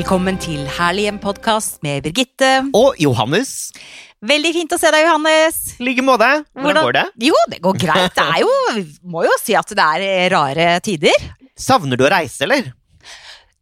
Velkommen til Herlig hjem-podkast med Birgitte. Og Johannes. Veldig fint å se deg, Johannes. I like måte. Hvordan går det? Jo, det går greit. Det er jo må jo si at det er rare tider. Savner du å reise, eller?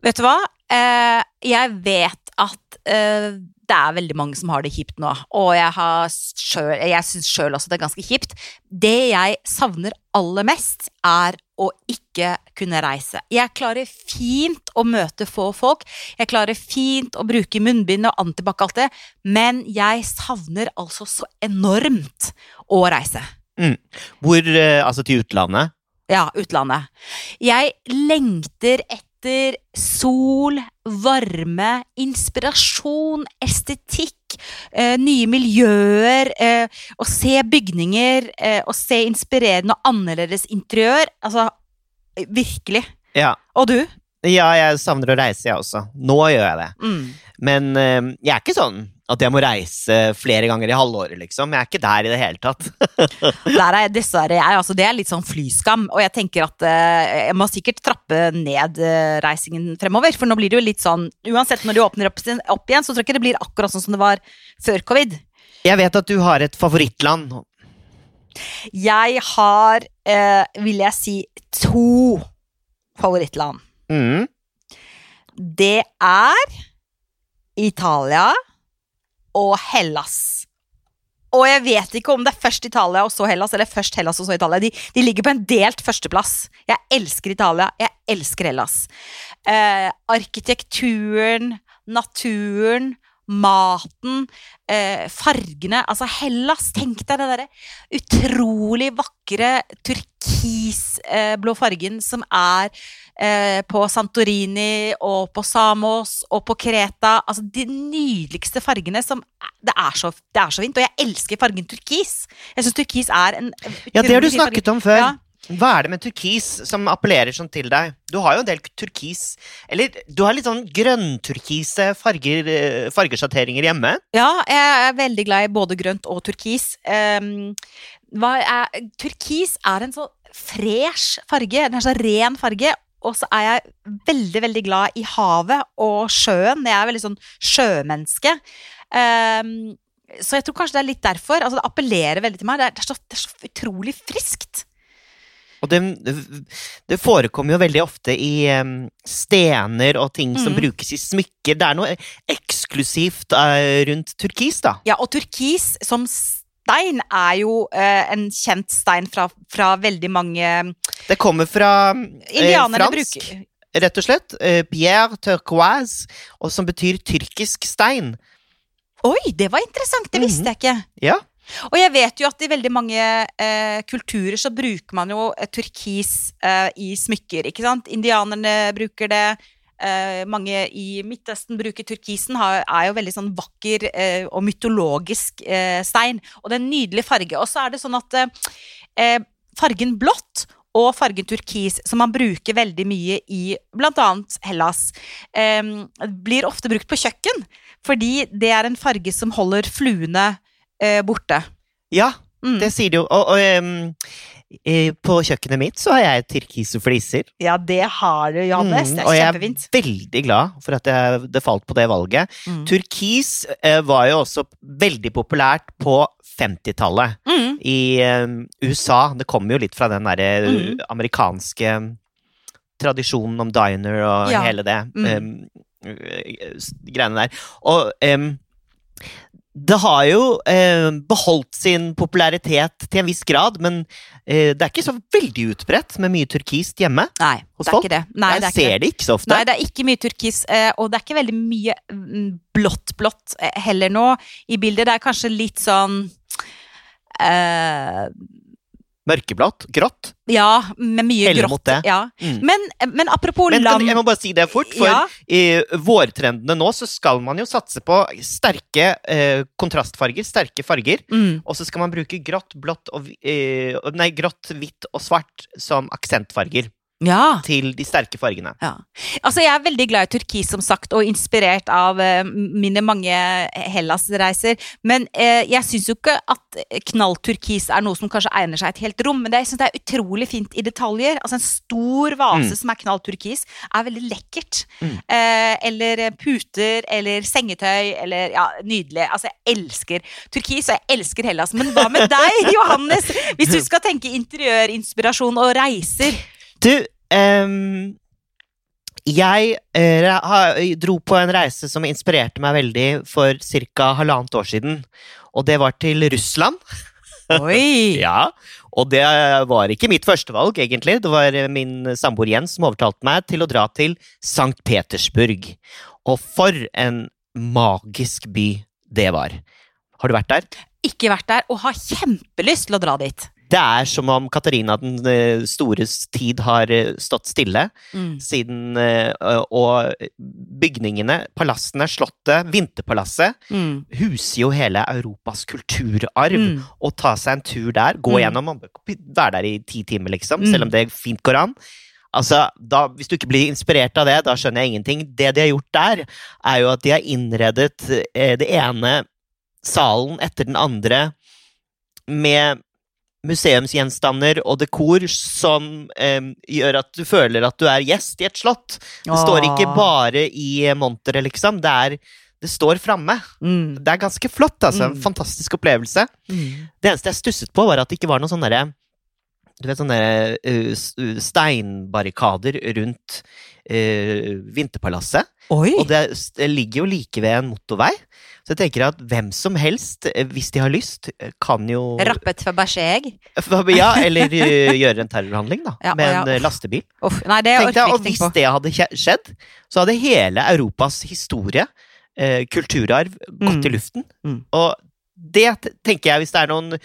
Vet du hva? Eh, jeg vet at uh, det er veldig mange som har det kjipt nå. Og jeg, har selv, jeg syns sjøl også det er ganske kjipt. Det jeg savner aller mest, er å ikke kunne reise. Jeg klarer fint å møte få folk. Jeg klarer fint å bruke munnbind og antibac alt det, men jeg savner altså så enormt å reise. Hvor eh, Altså til utlandet? Ja, utlandet. Jeg lengter etter sol, varme, inspirasjon, estetikk, eh, nye miljøer, eh, å se bygninger, eh, å se inspirerende og annerledes interiør. Altså, virkelig. Ja. Og du? Ja, jeg savner å reise, jeg også. Nå gjør jeg det. Mm. Men eh, jeg er ikke sånn at jeg må reise flere ganger i halvåret, liksom. Jeg er ikke der i det hele tatt. Der er dessverre jeg. Altså, det er litt sånn flyskam. Og jeg tenker at eh, jeg må sikkert trappe ned eh, reisingen fremover. For nå blir det jo litt sånn Uansett når de åpner opp, opp igjen, så tror jeg ikke det blir akkurat sånn som det var før covid. Jeg vet at du har et favorittland. Jeg har, eh, vil jeg si, to favorittland. Mm. Det er Italia og Hellas. Og jeg vet ikke om det er først Italia og så Hellas, eller først Hellas og så Italia. De, de ligger på en delt førsteplass. Jeg elsker Italia, jeg elsker Hellas. Eh, arkitekturen, naturen, maten, eh, fargene Altså Hellas, tenk deg det derre utrolig vakre turkisblå fargen som er eh, på Santorini og på Samos og på Kreta. Altså de nydeligste fargene som Det er så, det er så fint. Og jeg elsker fargen turkis. Jeg syns turkis er en Ja, det har du snakket fin farge. snakket om før. Ja. Hva er det med turkis som appellerer sånn til deg? Du har jo en del turkis Eller du har litt sånn grønnturkise farger, eh, fargesjatteringer hjemme. Ja, jeg er veldig glad i både grønt og turkis. Um, er, turkis er en så fresh farge. Den er så ren farge. Og så er jeg veldig, veldig glad i havet og sjøen. Jeg er veldig sånn sjømenneske. Um, så jeg tror kanskje det er litt derfor. Altså, det appellerer veldig til meg. Det er, det er, så, det er så utrolig friskt. Og det, det forekommer jo veldig ofte i em, stener og ting som Mm. brukes i smykker. Det er noe eksklusivt eh, rundt turkis, da. Ja, og turkis som stein er jo eh, en kjent stein fra, fra veldig mange Det kommer fra eh, fransk, bruker rett og slett. Eh, Pierre turquoise, og som betyr tyrkisk stein. Oi, det var interessant! Det visste Mhm. jeg ikke. Ja. Og jeg vet jo at i veldig mange eh, kulturer så bruker man jo eh, turkis eh, i smykker, ikke sant? Indianerne bruker det. Eh, mange i Midtøsten bruker turkisen. Har, er jo veldig sånn vakker eh, og mytologisk eh, stein. Og det er en nydelig farge. Og så er det sånn at eh, fargen blått og fargen turkis, som man bruker veldig mye i bl.a. Hellas, eh, blir ofte brukt på kjøkken. Fordi det er en farge som holder fluene eh, borte. ja, Mm. det sier de jo. Og, og em, eh, på kjøkkenet mitt så har jeg turkise fliser. Ja, det har du, Johannes. Mm, det og er jeg er veldig glad for at jeg, det falt på det valget. Mm. Turkis eh, var jo også veldig populært på 50-tallet Mm. i eh, USA. Det kommer jo litt fra den derre eh, Mm. amerikanske tradisjonen om diner og Ja. hele det eh, greiene der. Og em, det har jo eh, beholdt sin popularitet til en viss grad, men eh, det er ikke så veldig utbredt med mye turkist hjemme. Nei, Hos det folk? det. Nei, jeg det er ser det. det ikke så ofte. Nei, det er ikke mye turkis, eh, og det er ikke veldig mye mm, blått-blått eh, heller nå i bildet. Det er kanskje litt sånn eh, Mørkeblått, grått. Ja, med mye Heller grått. Ja. Mm. Men, men apropos Men, land jeg må bare si det fort, for Ja. i vårtrendene nå så skal man jo satse på sterke eh, kontrastfarger, sterke farger. mm, Og så skal man bruke grått, blått og eh, Nei, grått, hvitt og svart som aksentfarger. Ja. til de sterke fargene. Ja. Altså, jeg er veldig glad i turkis, som sagt, og inspirert av uh, mine mange Hellas-reiser. Men uh, jeg syns jo ikke at knallturkis er noe som kanskje egner seg et helt rom. Men det, jeg synes det er utrolig fint i detaljer. Altså En stor vase Mm. som er knallturkis, er veldig lekkert. Mm. Uh, eller puter, eller sengetøy, eller Ja, nydelig. Altså, jeg elsker turkis, og jeg elsker Hellas. Men hva med deg, Johannes? Hvis du skal tenke interiørinspirasjon og reiser. Du, um, jeg eh, dro på en reise som inspirerte meg veldig for ca. halvannet år siden. Og det var til Russland. Oi! Ja, Og det var ikke mitt førstevalg, egentlig. Det var min samboer Jens som overtalte meg til å dra til St. Petersburg. Og for en magisk by det var. Har du vært der? ikke vært der og har kjempelyst til å dra dit. Det er som om Katarina den eh, stores tid har eh, stått stille. siden eh, Og bygningene, palassene, slottet, Vinterpalasset Mm. huser jo hele Europas kulturarv. Mm. Å ta seg en tur der, gå Mm. gjennom være der i ti timer, liksom, Mm. selv om det fint går an. Altså, da, Hvis du ikke blir inspirert av det, da skjønner jeg ingenting. Det de har gjort der, er jo at de har innredet eh, det ene salen etter den andre med museumsgjenstander og dekor som eh, gjør at du føler at du er gjest i et slott. Det står ikke bare i monteret, liksom. Det, er, det står framme. Mm. Det er ganske flott, altså. En Mm. fantastisk opplevelse. Mm. Det eneste jeg stusset på, var at det ikke var noen sånne derre du vet sånne uh, steinbarrikader rundt uh, Vinterpalasset. Oi! Og det, det ligger jo like ved en motorvei. Så jeg tenker at hvem som helst, eh, hvis de har lyst, eh, kan jo Rappet Fabergé-egg. Ja, eller uh, gjøre en terrorhandling, da. Ja, med en ja, lastebil. Uff, nei, jeg og hvis det hadde skjedd, så hadde hele Europas historie, eh, kulturarv, gått Mm. i luften. Mm. Og det tenker jeg, hvis det er noen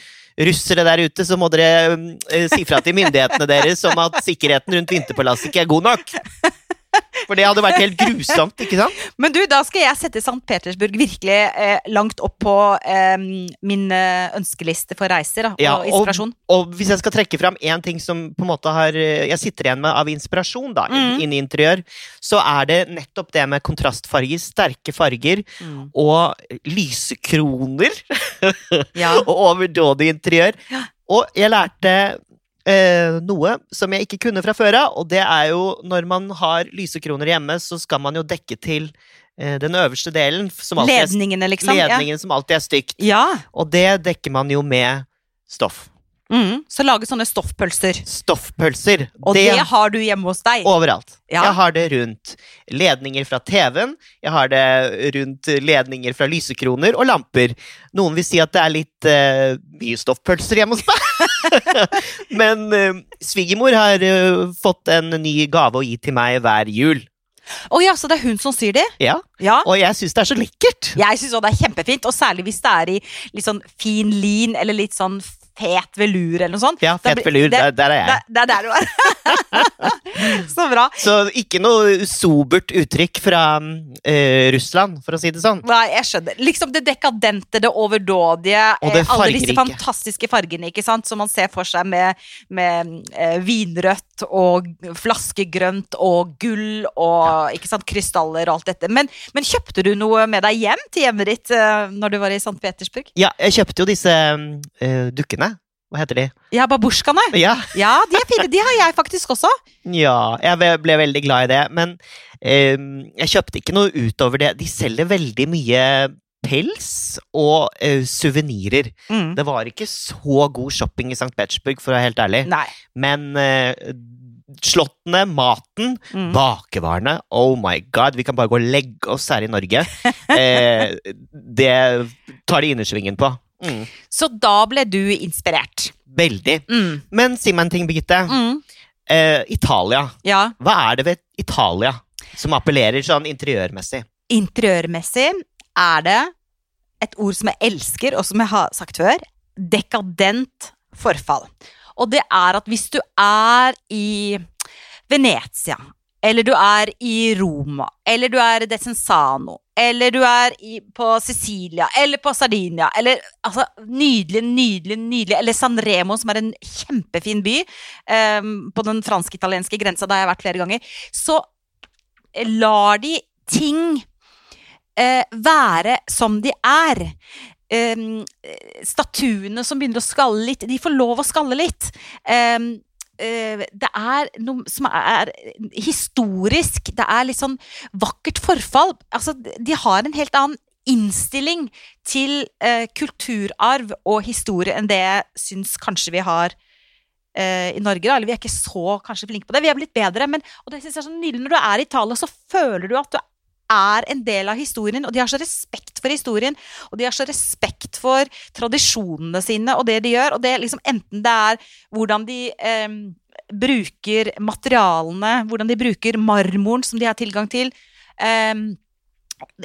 russere der ute, så må dere mm, eh, si fra til myndighetene deres om at sikkerheten rundt Vinterpalasset ikke er god nok. For det hadde vært helt grusomt, ikke sant? Men du, da skal jeg sette St. Petersburg virkelig eh, langt opp på eh, min eh, ønskeliste for reiser da, og Ja, og- inspirasjon. Og hvis jeg skal trekke fram én ting som på en måte har eh, jeg sitter igjen med av inspirasjon da, Mm. inn i interiør, så er det nettopp det med kontrastfarger, sterke farger Mm. og lysekroner. Ja. og overdådig interiør. Ja. Og jeg lærte eh, noe som jeg ikke kunne fra før av, og det er jo når man har lysekroner hjemme, så skal man jo dekke til eh, den øverste delen, som Ledningene, liksom. ledningen som alltid er stygt. Ja. Og det dekker man jo med stoff. Mm. Så lage sånne stoffpølser. Stoffpølser. Og det, har du hjemme hos deg. overalt. Ja. Jeg har det rundt ledninger fra TV-en, jeg har det rundt ledninger fra lysekroner og lamper. Noen vil si at det er litt uh, mye stoffpølser hjemme hos meg. Men uh, svigermor har uh, fått en ny gave å gi til meg hver jul. Å ja, så det er hun som syr det? Ja, Ja. Og jeg syns det er så lekkert. Jeg syns det er kjempefint, og særlig hvis det er i litt sånn fin lin eller litt sånn fet velur eller noe sånt. Ja, fet blir- velur, det- der, der er jeg. Det, det er der du er. så bra. Så ikke noe sobert uttrykk fra eh, Russland, for å si det sånn. Nei, jeg skjønner. Liksom det dekadente, det overdådige. Og det eh, alle disse fantastiske fargene ikke sant? som man ser for seg med, med eh, vinrødt og flaskegrønt og gull og ikke sant, krystaller og alt dette. Men, men kjøpte du noe med deg hjem til hjemmet ditt eh, når du var i St. Petersburg? Ja, jeg kjøpte jo disse eh, dukkene. Hva heter de? Ja, babusjkaene. Ja, Ja, de er fine. De har jeg faktisk også. Ja, jeg ble- veldig glad i det, men ehm, jeg kjøpte ikke noe utover det. De selger veldig mye pels og uh, suvenirer. Mm. Det var ikke så god shopping i St. Petersburg, for å være helt ærlig. Nei. Men eh, slottene, maten, Mm. bakevarene Oh my god, vi kan bare gå og legge oss her i Norge. Eh, det tar de innersvingen på. Mm. Så da ble du inspirert. Veldig. Mm. Men si meg en ting, Birgitte. Mm. Eh, Italia. Ja. Hva er det ved Italia som appellerer sånn interiørmessig? Interiørmessig er det et ord som jeg elsker, og som jeg har sagt før, dekadent forfall. Og det er at hvis du er i Venezia, eller du er i Roma, eller du er i Desenzano, eller du er i, på Sicilia, eller på Sardinia, eller altså Nydelig, nydelig, nydelig. Eller San Remo, som er en kjempefin by um, på den fransk-italienske grensa, der jeg har vært flere ganger. Så lar de ting uh, være som de er. Um, statuene som begynner å skalle litt, de får lov å skalle litt. Um, det er noe som er historisk. Det er litt sånn vakkert forfall. Altså, de har en helt annen innstilling til eh, kulturarv og historie enn det jeg syns kanskje vi har eh, i Norge. Da. Eller vi er ikke så kanskje flinke på det. Vi er blitt bedre. Men, og det synes jeg er så nydelig når du er i Italia, så føler du at du er en del av historien, og de har så respekt for historien. Og de har så respekt for tradisjonene sine og det de gjør. Og det liksom enten det er hvordan de eh, bruker materialene, hvordan de bruker marmoren som de har tilgang til, eh,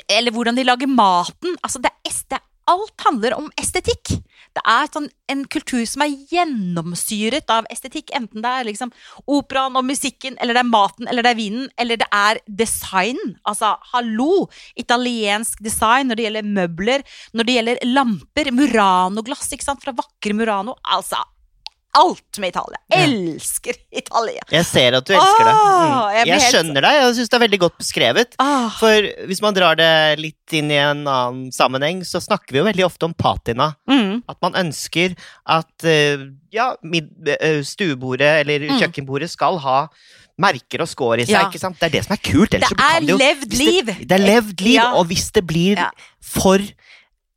eller hvordan de lager maten. Altså, det er, det er alt handler om estetikk. Det er sånn en kultur som er gjennomsyret av estetikk. Enten det er liksom operaen og musikken, eller det er maten, eller det er vinen, eller det er design. Altså, hallo! Italiensk design når det gjelder møbler, når det gjelder lamper, Murano-glass, ikke sant, fra vakre Murano. Altså, alt med Italia. Elsker Italia! Jeg ser at du elsker det. Åh, Mm. jeg Jeg skjønner deg, jeg syns det er veldig godt beskrevet. Åh. For hvis man drar det litt inn i en annen sammenheng, så snakker vi jo veldig ofte om patina. mm, At man ønsker at eh, ja, eh, stuebordet eller Mm. kjøkkenbordet skal ha merker og skår i seg. Ja. ikke sant? Det er det som er kult. det er det jo liv! Det, det er levd liv, Ja. og hvis det blir for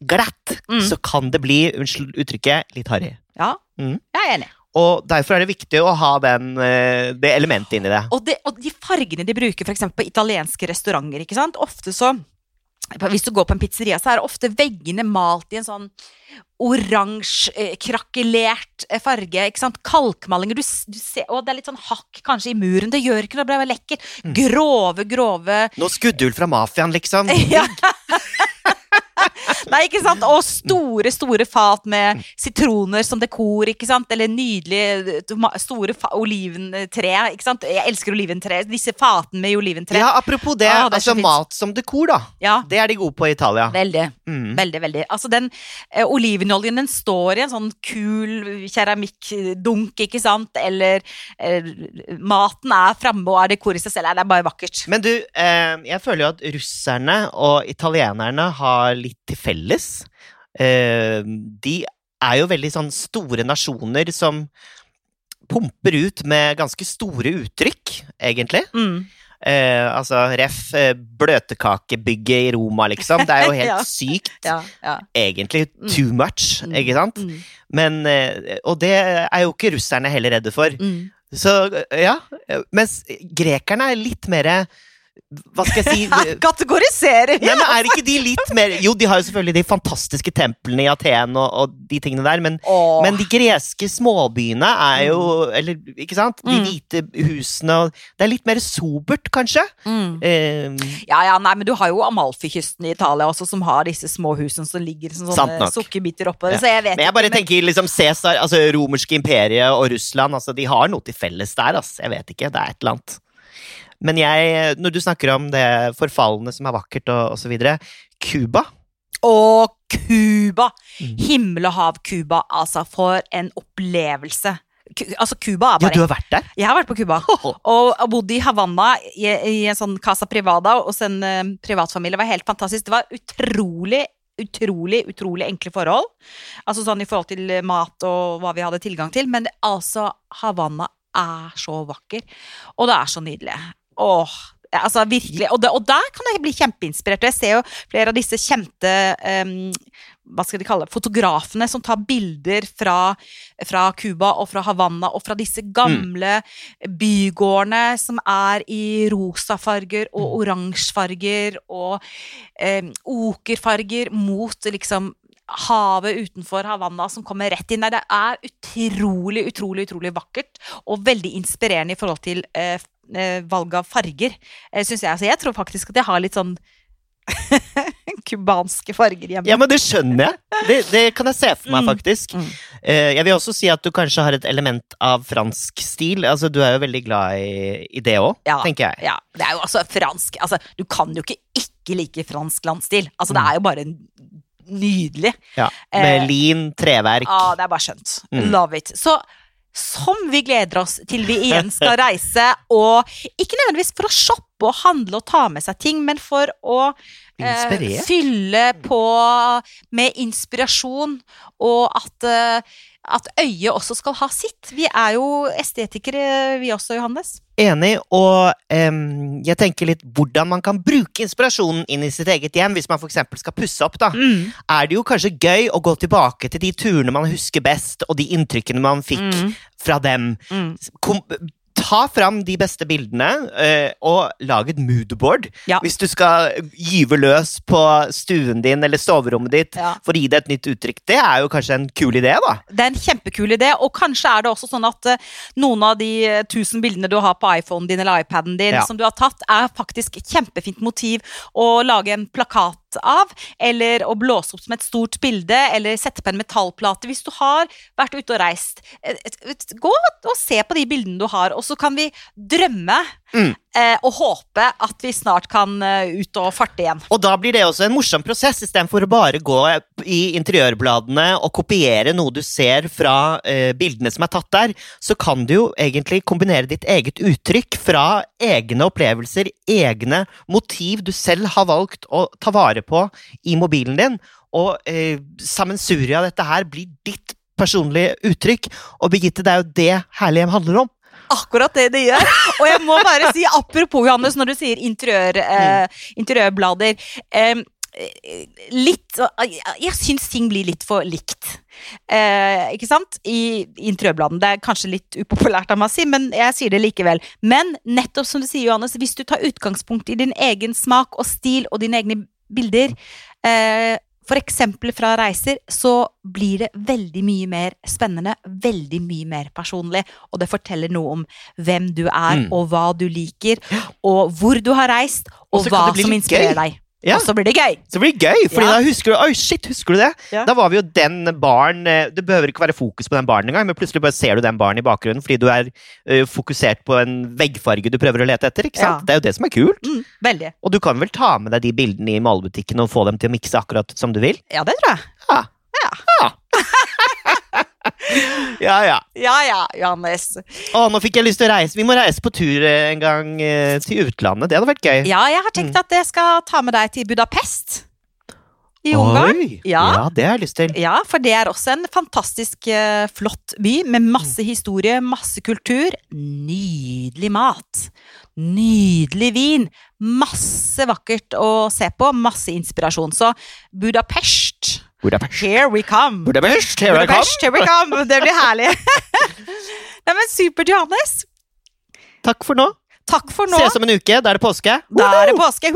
glatt, Mm. så kan det bli, unnskyld uttrykket, litt harry. Ja, Mm. jeg er enig. Og derfor er det viktig å ha den, eh, det elementet inni det. Og, det, og de fargene de bruker for eksempel på italienske restauranter, ikke sant? Ofte så hvis du går på en pizzeria, så er ofte veggene malt i en sånn oransje, eh, krakelert eh, farge. ikke sant? Kalkmalinger. Du, du ser, og det er litt sånn hakk kanskje i muren. Det gjør ikke noe det blir lekkert. Mm. Grove, grove Noe skuddhull fra mafiaen, liksom. ja. Nei, ikke sant? Og store, store fat med sitroner som dekor, ikke sant? Eller nydelige store oliventre, ikke sant? Jeg elsker oliventre. Disse fatene med oliventre. Ja, apropos det, Ah, det altså mat som dekor, da. Ja, Det er de gode på i Italia. veldig. Mm. Veldig, veldig. Altså den eh, olivenoljen den står i en sånn kul keramikkdunk, ikke sant? Eller eh, maten er framme og er dekor i seg selv. Nei, Det er bare vakkert. Men du, eh, jeg føler jo at russerne og italienerne har litt til felles. Eh, de er jo veldig sånn store nasjoner som pumper ut med ganske store uttrykk, egentlig. Mm. Eh, altså ref. Eh, bløtkakebygget i Roma, liksom. Det er jo helt Ja. sykt. Ja, ja. Egentlig Mm. too much, Mm. ikke sant? Mm. Men, eh, og det er jo ikke russerne heller redde for. Mm. Så ja, mens grekerne er litt mer Hva skal jeg si Kategoriserer! Nei, men Er ikke de litt mer Jo, de har jo selvfølgelig de fantastiske templene i Aten og, og de tingene der, men, men de greske småbyene er jo Eller, ikke sant? De Mm. hvite husene og Det er litt mer sobert, kanskje? Mm. Eh, Ja, ja, nei, men du har jo Amalfi-kysten i Italia også, som har disse små husene som ligger som sånne sukkerbiter oppå. Ja. Så jeg vet men jeg bare ikke, men- tenker liksom Cæsar, altså romerske imperiet og Russland, altså de har noe til felles der, altså. Jeg vet ikke, det er et eller annet. Men jeg, når du snakker om det forfallende som er vakkert og, osv. Cuba Å, Cuba! Mm. Himmel og hav Cuba. Altså, for en opplevelse. Altså, Cuba er Ja, du har vært der? Jeg har vært på Cuba. Og bodde i Havanna i, i en sånn Casa Privada hos en uh, privatfamilie. Det var helt fantastisk. Det var utrolig, utrolig, utrolig enkle forhold. Altså sånn i forhold til mat og hva vi hadde tilgang til. Men det, altså, Havanna er så vakker. Og det er så nydelig. Åh, altså virkelig. Og, det, og der kan jeg bli kjempeinspirert. Jeg ser jo flere av disse kjente um, hva skal de kalle fotografene som tar bilder fra, Cuba og fra Havanna og fra disse gamle bygårdene som er i rosafarger og oransjefarger og um, okerfarger mot liksom havet utenfor Havanna som kommer rett inn. Nei, det er utrolig, utrolig, utrolig vakkert og veldig inspirerende i forhold til eh, valg av farger, eh, syns jeg. Altså, jeg tror faktisk at jeg har litt sånn cubanske farger hjemme. Ja, men det skjønner jeg. Det, det kan jeg se for meg, Mm. faktisk. Mm. Mm. jeg vil også si at du kanskje har et element av fransk stil. Altså, du er jo veldig glad i, i det òg, Ja. tenker jeg. Ja, det er jo altså fransk altså, Du kan jo ikke ikke like fransk landstil. Altså, det Mm. er jo bare nydelig. Ja. Med Eh, lin, treverk. Ja, det er bare skjønt. Mm. Love it. Så som vi gleder oss til vi igjen skal reise, og ikke nødvendigvis for å shoppe og handle og ta med seg ting, men for å eh, fylle på med inspirasjon, og at, eh, at øyet også skal ha sitt. Vi er jo estetikere, vi også, Johannes. Enig, og um, jeg tenker litt hvordan man kan bruke inspirasjonen inn i sitt eget hjem, hvis man f.eks. skal pusse opp. da. Er det jo kanskje gøy å gå tilbake til de turene man husker best, og de inntrykkene man fikk Mm. fra dem. Mm. Kom, ta fram de beste bildene, eh, og lag et moodboard. Ja. Hvis du skal gyve løs på stuen din eller soverommet ditt Ja. for å gi det et nytt uttrykk. Det er jo kanskje en kul idé, da. Det er en kjempekul idé, og kanskje er det også sånn at eh, noen av de eh, tusen bildene du har på iPhonen din eller iPaden din, Ja. som du har tatt, er faktisk et kjempefint motiv å lage en plakat av, eller å blåse opp som et stort bilde, eller sette på en metallplate. Hvis du har vært ute og reist, gå og se på de bildene du har, og så kan vi drømme Mm. eh, og håpe at vi snart kan eh, ut og farte igjen. Og da blir det også en morsom prosess, istedenfor å bare gå i interiørbladene og kopiere noe du ser fra eh, bildene som er tatt der, så kan du jo egentlig kombinere ditt eget uttrykk fra egne opplevelser, egne motiv du selv har valgt å ta vare på i mobilen din, og eh, sammensuriet av dette her blir ditt personlige uttrykk. Og Birgitte, det er jo det Herlighjem handler om. Akkurat det det gjør. Og jeg må bare si, apropos Johannes, når du sier interiør, eh, interiørblader eh, Litt Jeg, jeg syns ting blir litt for likt. Eh, ikke sant? I, i interiørbladene. Det er kanskje litt upopulært av meg å si, men jeg sier det likevel. Men nettopp som du sier, Johannes, hvis du tar utgangspunkt i din egen smak og stil og dine egne bilder, eh, for eksempel fra reiser, så blir det veldig mye mer spennende, veldig mye mer personlig, og det forteller noe om hvem du er, Mm. og hva du liker, og hvor du har reist, Og og hva som inspirerer gøy. deg. Ja. Og så blir det gøy! Så blir det gøy, fordi Ja. da husker du Oi, shit, husker du det? Ja. Da var vi jo den baren eh, Det behøver ikke være fokus på den baren engang, men plutselig bare ser du den baren i bakgrunnen fordi du er eh, fokusert på en veggfarge du prøver å lete etter. ikke sant? Det er jo det som er kult. Mm, veldig. Og du kan vel ta med deg de bildene i malebutikken og få dem til å mikse akkurat som du vil? Ja, det tror jeg. Ja. Ja, ja. Ja ja, Johannes. Å, nå fikk jeg lyst til å reise. Vi må reise på tur eh, en gang eh, til utlandet. Det hadde vært gøy. Ja, jeg har tenkt at jeg skal ta med deg til Budapest. I Ungarn. Oi. Ja. ja, det har jeg lyst til. Ja, for det er også en fantastisk eh, flott by med masse historie, masse kultur, nydelig mat, nydelig vin, masse vakkert å se på, masse inspirasjon. Så Budapest, Budapest. here we come! Budapest, here I come. Budapest, here we come! Det blir herlig. Nei, men supert, Johannes. Takk for nå. Takk for nå. Ses om en uke. Da er det påske. Da er det påske.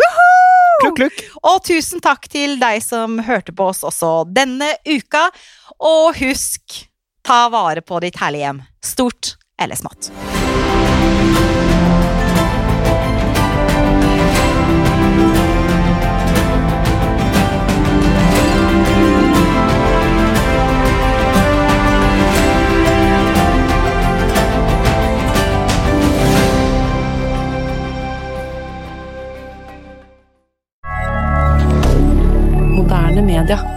Klukk, klukk. Og tusen takk til deg som hørte på oss også denne uka. Og husk, ta vare på ditt herlige hjem. Stort eller smått. moderne media.